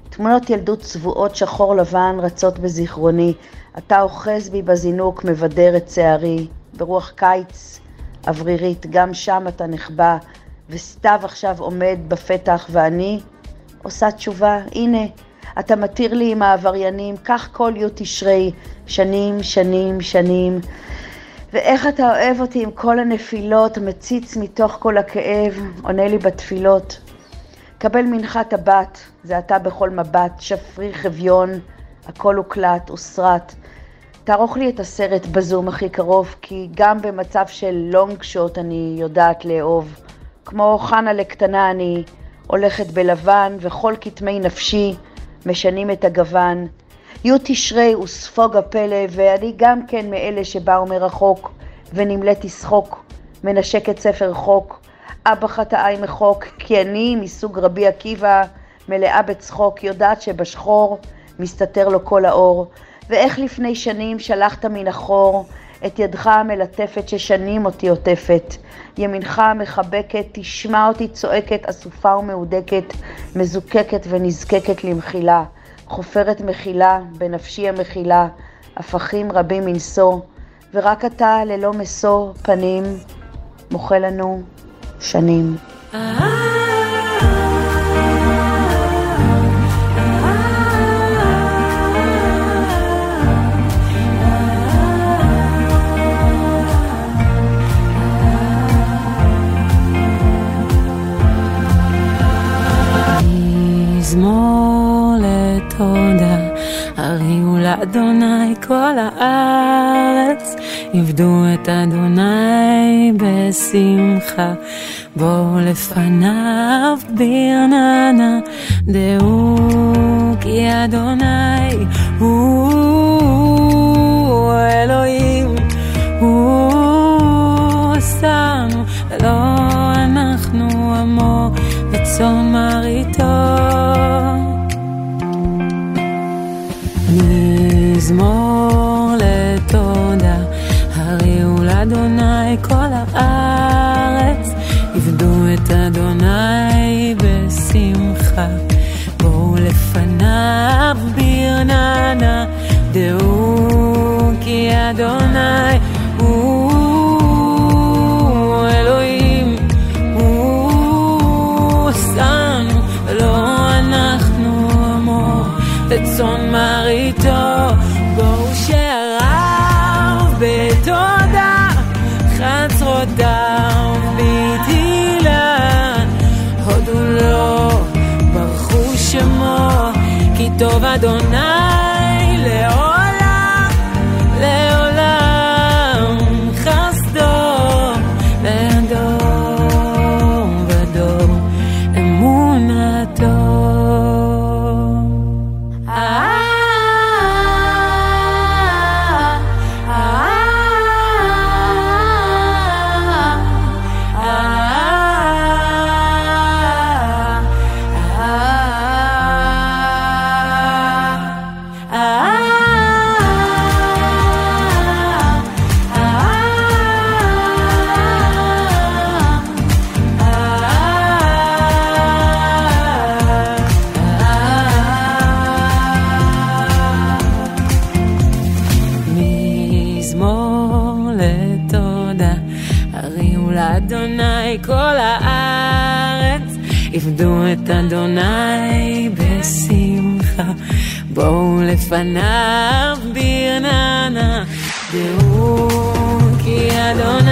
תמונות ילדות צבועות שחור לבן רצות בזיכרוני. אתה אוחז בי בזינוק, מבדר את שערי. ברוח קיץ אוורירית, גם שם אתה נחבא, וסתיו עכשיו עומד בפתח, ואני עושה תשובה, הנה, אתה מתיר לי עם העבריינים, כך כל י' תשרי, שנים, שנים, שנים. ואיך אתה אוהב אותי עם כל הנפילות, מציץ מתוך כל הכאב, עונה לי בתפילות. קבל מנחת הבת, זה אתה בכל מבט, שפריך אביון, הכל הוקלט, וסרט. תערוך לי את הסרט בזום הכי קרוב, כי גם במצב של לונג שוט אני יודעת לאהוב. כמו חנה לקטנה אני הולכת בלבן, וכל כתמי נפשי משנים את הגוון. י' תשרי וספוג הפלא, ואני גם כן מאלה שבאו מרחוק, ונמלאתי שחוק, מנשקת ספר חוק. אבא חטאי מחוק, כי אני מסוג רבי עקיבא, מלאה בצחוק, יודעת שבשחור מסתתר לו כל האור. ואיך לפני שנים שלחת מן החור את ידך המלטפת ששנים אותי עוטפת. ימינך המחבקת, תשמע אותי צועקת, אסופה ומהודקת, מזוקקת ונזקקת למחילה. חופרת מחילה, בנפשי המחילה, הפכים רבים מנשוא, ורק אתה ללא משוא פנים, מוחה לנו שנים. תודה, לאדוני כל הארץ, עבדו את אדוני בשמחה, בואו לפניו ברננה, דעו כי אדוני הוא אלוהים, הוא עשנו, ולא אנחנו עמו וצאן לפניו ברננה, דעו כי אדוני כי לפניו ברננה, דעו כי אדוני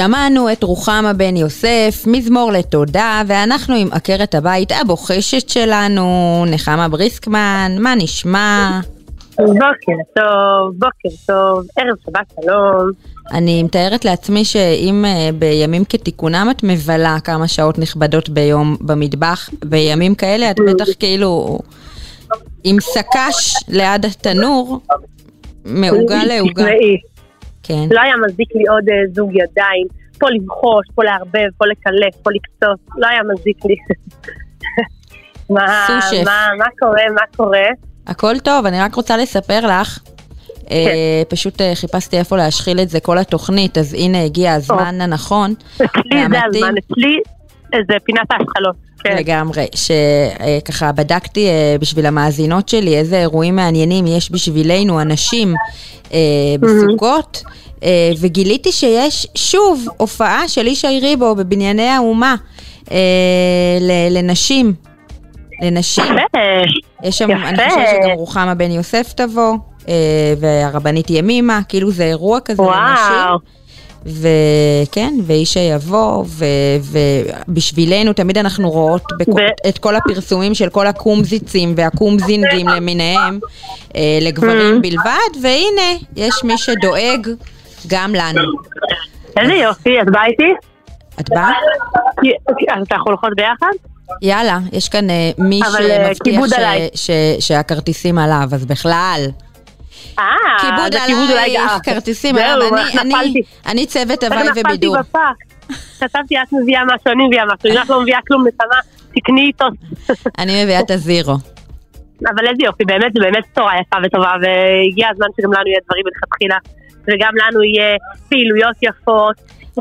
שמענו את רוחמה בן יוסף, מזמור לתודה, ואנחנו עם עקרת הבית הבוחשת שלנו, נחמה בריסקמן, מה נשמע? בוקר טוב, בוקר טוב, ערב שבת שלום. אני מתארת לעצמי שאם uh, בימים כתיקונם את מבלה כמה שעות נכבדות ביום במטבח, בימים כאלה את בטח כאילו עם סק"ש ליד התנור, מעוגה לעוגה. כן. לא היה מזיק לי עוד uh, זוג ידיים, פה לבחוש, פה לערבב, פה לקלף, פה לקצוץ, לא היה מזיק לי. מה, מה, מה קורה, מה קורה? הכל טוב, אני רק רוצה לספר לך. כן. Uh, פשוט uh, חיפשתי איפה להשחיל את זה כל התוכנית, אז הנה הגיע הזמן הנכון. אצלי זה הזמן, אצלי זה פינת ההשחלות. כן. לגמרי, שככה uh, בדקתי uh, בשביל המאזינות שלי איזה אירועים מעניינים יש בשבילנו, אנשים, uh, בסוכות. אה, וגיליתי שיש שוב הופעה של ישי ריבו בבנייני האומה אה, לנשים. לנשים. יש שם, אני חושבת שגם רוחמה בן יוסף תבוא, אה, והרבנית ימימה, כאילו זה אירוע כזה. לנשים. וכן, ואישה יבוא, ובשבילנו תמיד אנחנו רואות בכל. את כל הפרסומים של כל הקומזיצים והקומזינגים למיניהם אה, לגברים mm. בלבד, והנה, יש מי שדואג גם לנו. איזה יופי, את באה איתי? את באה? יכול הולכות ביחד? יאללה, יש כאן uh, מי שמבטיח ש, ש, שהכרטיסים עליו, אז בכלל. כיבוד עלייך, כרטיסים, אני צוות הוואי ובידור. חשבתי את מביאה משהו, אני מביאה משהו, אם את לא מביאה כלום נתנה, תקני איתו. אני מביאה את הזירו. אבל איזה יופי, באמת, באמת בשורה יפה וטובה, והגיע הזמן שגם לנו יהיה דברים מלכתחילה, וגם לנו יהיה פעילויות יפות.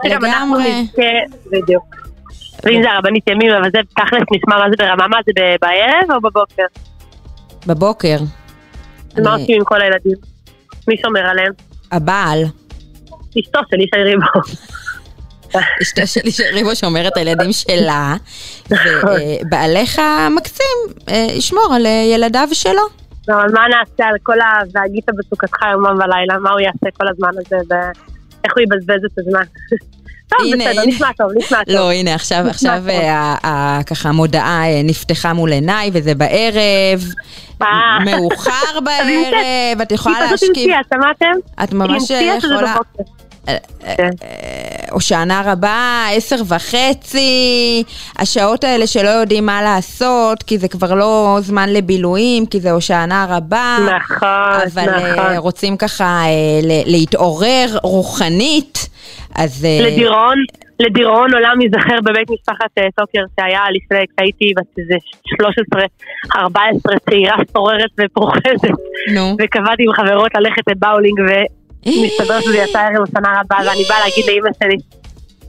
לגמרי. בדיוק. ואם זה הרבנית ימים, אבל זה תכלס נשמע מה זה ברמה, מה זה בערב או בבוקר? בבוקר. מה עושים עם כל הילדים? מי שומר עליהם? הבעל. אשתו של ישי ריבו. אשתו של ישי ריבו שומרת הילדים שלה, ובעליך מקסים אה, ישמור על אה, ילדיו שלו. לא, אבל מה נעשה על כל ה... והגית בסוכתך יומם ולילה? מה הוא יעשה כל הזמן הזה, ואיך הוא יבזבז את הזמן? טוב, בסדר, נשמע טוב, נשמע טוב. לא, הנה, עכשיו, עכשיו אה, ככה המודעה נפתחה מול עיניי, וזה בערב, מאוחר בערב, את יכולה להשכיב... היא פשוט המציאה, שמעתם? את ממש יכולה... הושענה רבה, עשר וחצי, השעות האלה שלא יודעים מה לעשות, כי זה כבר לא זמן לבילויים, כי זה הושענה רבה. נכון, אבל נכון. אבל רוצים ככה להתעורר רוחנית, אז... לדיראון, לדיראון עולם ייזכר בבית משפחת טוקר שהיה לפני, כשהייתי בת איזה 13-14, צעירה סוררת ופרוחזת. נו. וקבעתי עם חברות ללכת לבאולינג מסתבר שזה יצא ערב השנה רבה, ואני באה להגיד לאימא שלי.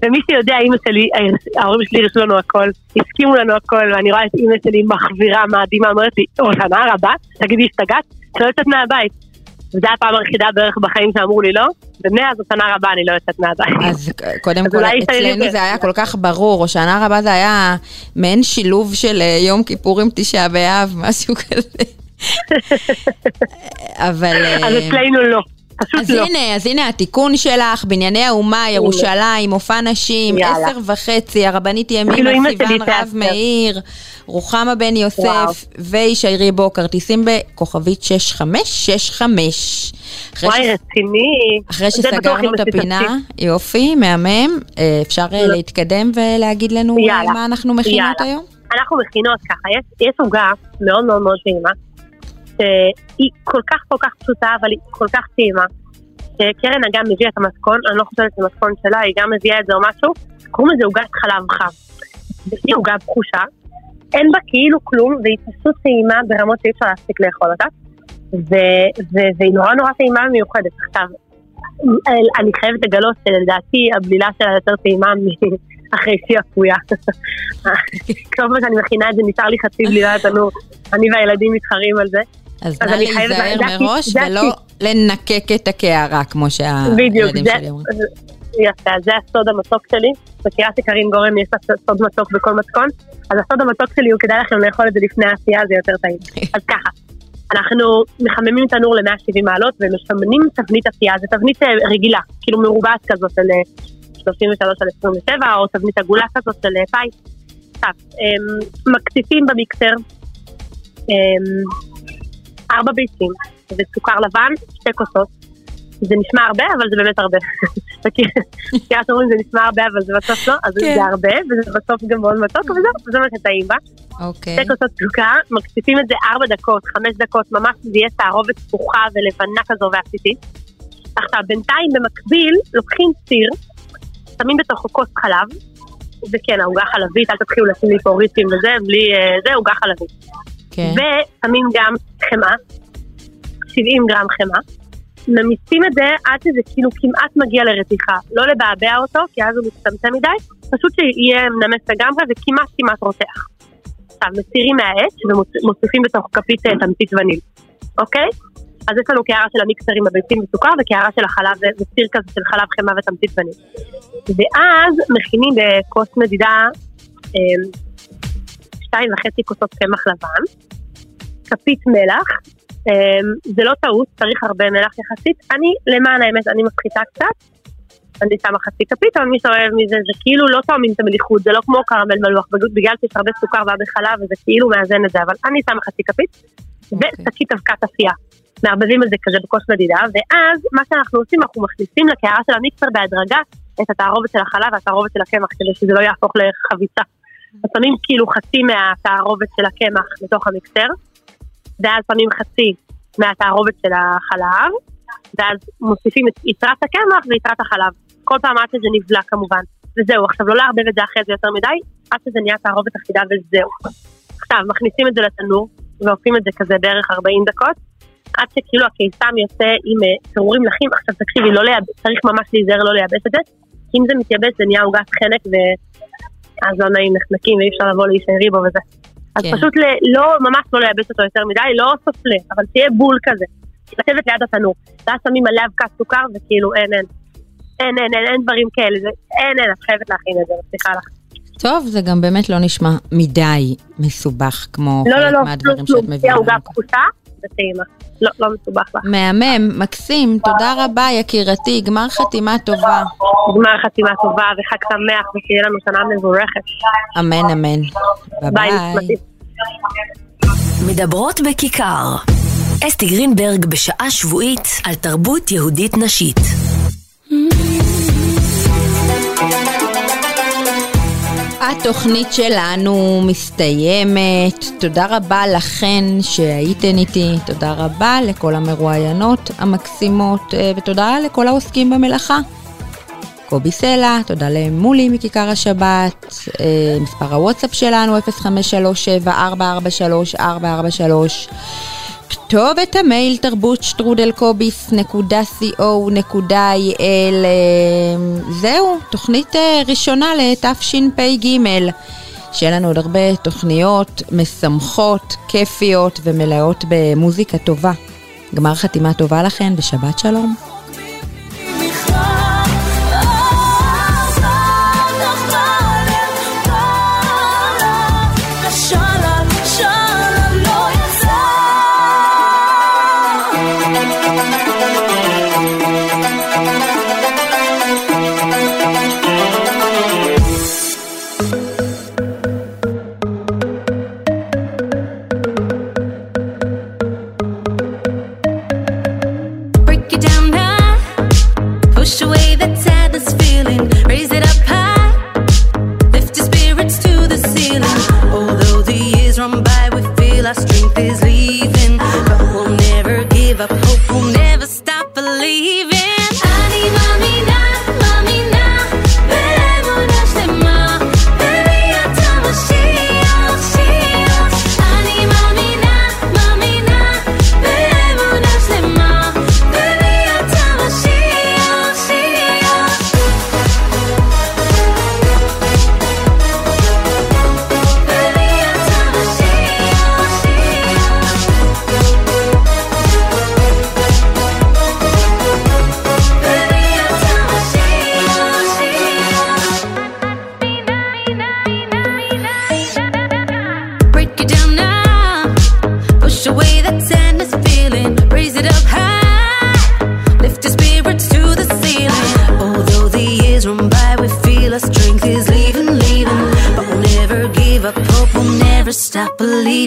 ומי שיודע, אימא שלי, ההורים שלי הרשו לנו הכל, הסכימו לנו הכל, ואני רואה את אימא שלי מחזירה מאדימה, אומרת לי, או שנה רבה? תגידי, השתגעת? לא יוצאת מהבית. וזו הפעם היחידה בערך בחיים שאמרו לי לא, ומאז השנה רבה אני לא יוצאת מהבית. אז קודם כל, אצלנו זה היה כל כך ברור, או שנה רבה זה היה מעין שילוב של אה, יום כיפור עם תשעה באב, משהו כזה. אבל... אז אה, אצלנו לא. פשוט אז לא. הנה, אז הנה התיקון שלך, בנייני האומה, ירושלים, מופע נשים, עשר וחצי, הרבנית ימינה, סיוון רב מאיר, רוחמה בן יוסף וישי ריבו, כרטיסים בכוכבית 6565. וואי, רציני. אחרי שסגרנו את הפינה, יופי, מהמם, אה, אפשר אה, לא. להתקדם ולהגיד לנו אה, מה אנחנו מכינות היום? אנחנו מכינות ככה, יש עוגה מאוד מאוד מאוד טעימה. שהיא כל כך כל כך פשוטה, אבל היא כל כך טעימה. קרן אגם מביאה את המתכון, אני לא חושבת שזה מתכון שלה, היא גם מביאה את זה או משהו, קוראים לזה עוגת חלב חם. היא עוגה בחושה, אין בה כאילו כלום, והיא פשוט טעימה ברמות שאי אפשר להספיק לאכול אותה, והיא נורא נורא טעימה ומיוחדת. עכשיו, אני חייבת לגלות שלדעתי הבלילה שלה יותר טעימה אחרי שהיא אפויה. כל פעם שאני מכינה את זה, נשאר לי חצי בלילה לתנור, אני והילדים מתחרים על זה. אז נא להיזהר מראש ולא לנקק את הקערה, כמו שהילדים שלי אומרים. יפה, זה הסוד המתוק שלי. מכירה שקרין גורם יש לה סוד מתוק בכל מתכון? אז הסוד המתוק שלי הוא כדאי לכם לאכול את זה לפני העשייה, זה יותר טעים. אז ככה, אנחנו מחממים תנור ל-170 מעלות ומשמנים תבנית עשייה, זו תבנית אה, רגילה, כאילו מרובעת כזאת של 33 אה, על 27, או תבנית עגולה כזאת של אה, פאי. עכשיו, אמ, מקציפים במיקסר אמ, ארבע ביצים וסוכר לבן, שתי כוסות. זה נשמע הרבה, אבל זה באמת הרבה. כי את אומרים זה נשמע הרבה, אבל זה בסוף לא, אז כן. זה הרבה, וזה בסוף גם מאוד מתוק, וזהו, זה מה שטעים בה. אוקיי. שתי כוסות סוכר, מקציפים את זה ארבע דקות, חמש דקות, ממש זה יהיה תערובת פתוחה ולבנה כזו ועסיסית. עכשיו, בינתיים במקביל, לוקחים סיר, שמים בתוכו כוס חלב, וכן, העוגה חלבית, אל תתחילו לשים לי פה ריצים וזה, בלי אה, זה, עוגה חלבית. כן. ושמים גם חמאה, 70 גרם חמאה. ממיסים את זה עד שזה כאילו כמעט מגיע לרתיחה. לא לבעבע אותו, כי אז הוא מצטמצם מדי, פשוט שיהיה מנמס לגמרי וכמעט כמעט רותח. עכשיו, מסירים מהעץ ומוסיפים בתוך כפית אה, תמצית וניל, אוקיי? אז יש לנו קערה של המיקסר עם הביצים וסוכר וקערה של החלב וסיר כזה של חלב חמאה ותמצית וניל. ואז מכינים בכוס מדידה אה, שתיים וחצי כוסות קמח לבן, כפית מלח, אמ, זה לא טעות, צריך הרבה מלח יחסית. אני, למען האמת, אני מפחיתה קצת, אני שמה חצי כפית, אבל מי שאוהב מזה, זה כאילו לא תואמים את המליחות, זה לא כמו קרמל מלוח, בגלל שיש הרבה סוכר והרבה חלב, וזה כאילו מאזן את זה, אבל אני שמה חצי כפית, אוקיי. ושקית אבקת אפייה. מערבבים את זה כזה בכוס מדידה, ואז מה שאנחנו עושים, אנחנו מכניסים לקערה של המיקסר בהדרגה את התערובת של החלב והתערובת של הקמח, כדי שזה לא יהפוך לחביצה. אז שמים כאילו חצי מהתערובת של הקמח לתוך המיקסר, ואז שמים חצי מהתערובת של החלב, ואז מוסיפים את יתרת הקמח ויתרת החלב. כל פעם עד שזה נבלע כמובן. וזהו, עכשיו לא לערבב את זה אחרי זה יותר מדי, עד שזה נהיה תערובת אחידה וזהו. עכשיו, מכניסים את זה לתנור, ועושים את זה כזה בערך 40 דקות, עד שכאילו הקיסם יוצא עם פירורים לחים, עכשיו תקשיבי, לא לייבש, צריך ממש להיזהר לא לייבש את זה, כי אם זה מתייבש זה נהיה עוגת חנק ואז לא נעים נחנקים ואי אפשר לבוא להישארי בו וזה. אז כן. פשוט ל... לא, ממש לא לייבש אותו יותר מדי, לא סופלה, אבל תהיה בול כזה. לשבת ליד התנור, ואז שמים עליה אבקת סוכר וכאילו אין אין. אין אין אין אין דברים כאלה, זה, אין אין, את חייבת להכין את זה, מבטיחה לך. טוב, זה גם באמת לא נשמע מדי מסובך כמו לא, לא חלק לא, מהדברים לא, שאת לא, מביאה. לא, עוגה. פחותה וטעימה. לא, לא מסובך לך. מהמם, מקסים, תודה רבה יקירתי, גמר חתימה טובה. גמר חתימה טובה וחג שמח ושיהיה לנו שנה מבורכת. אמן אמן. ביי. מדברות בכיכר. אסתי גרינברג בשעה שבועית על תרבות יהודית נשית. התוכנית שלנו מסתיימת. תודה רבה לכן שהייתן איתי, תודה רבה לכל המרואיינות המקסימות, אה, ותודה לכל העוסקים במלאכה. קובי סלע, תודה למולי מכיכר השבת, אה, מספר הוואטסאפ שלנו 0537-443-443, כתובת המייל תרבות שטרודל קוביס נקודה co נקודה il, אה, זהו, תוכנית אה, ראשונה לתשפ"ג. שיהיה לנו עוד הרבה תוכניות משמחות, כיפיות ומלאות במוזיקה טובה. גמר חתימה טובה לכן ושבת שלום.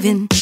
leaving.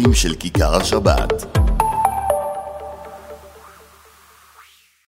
التقييم של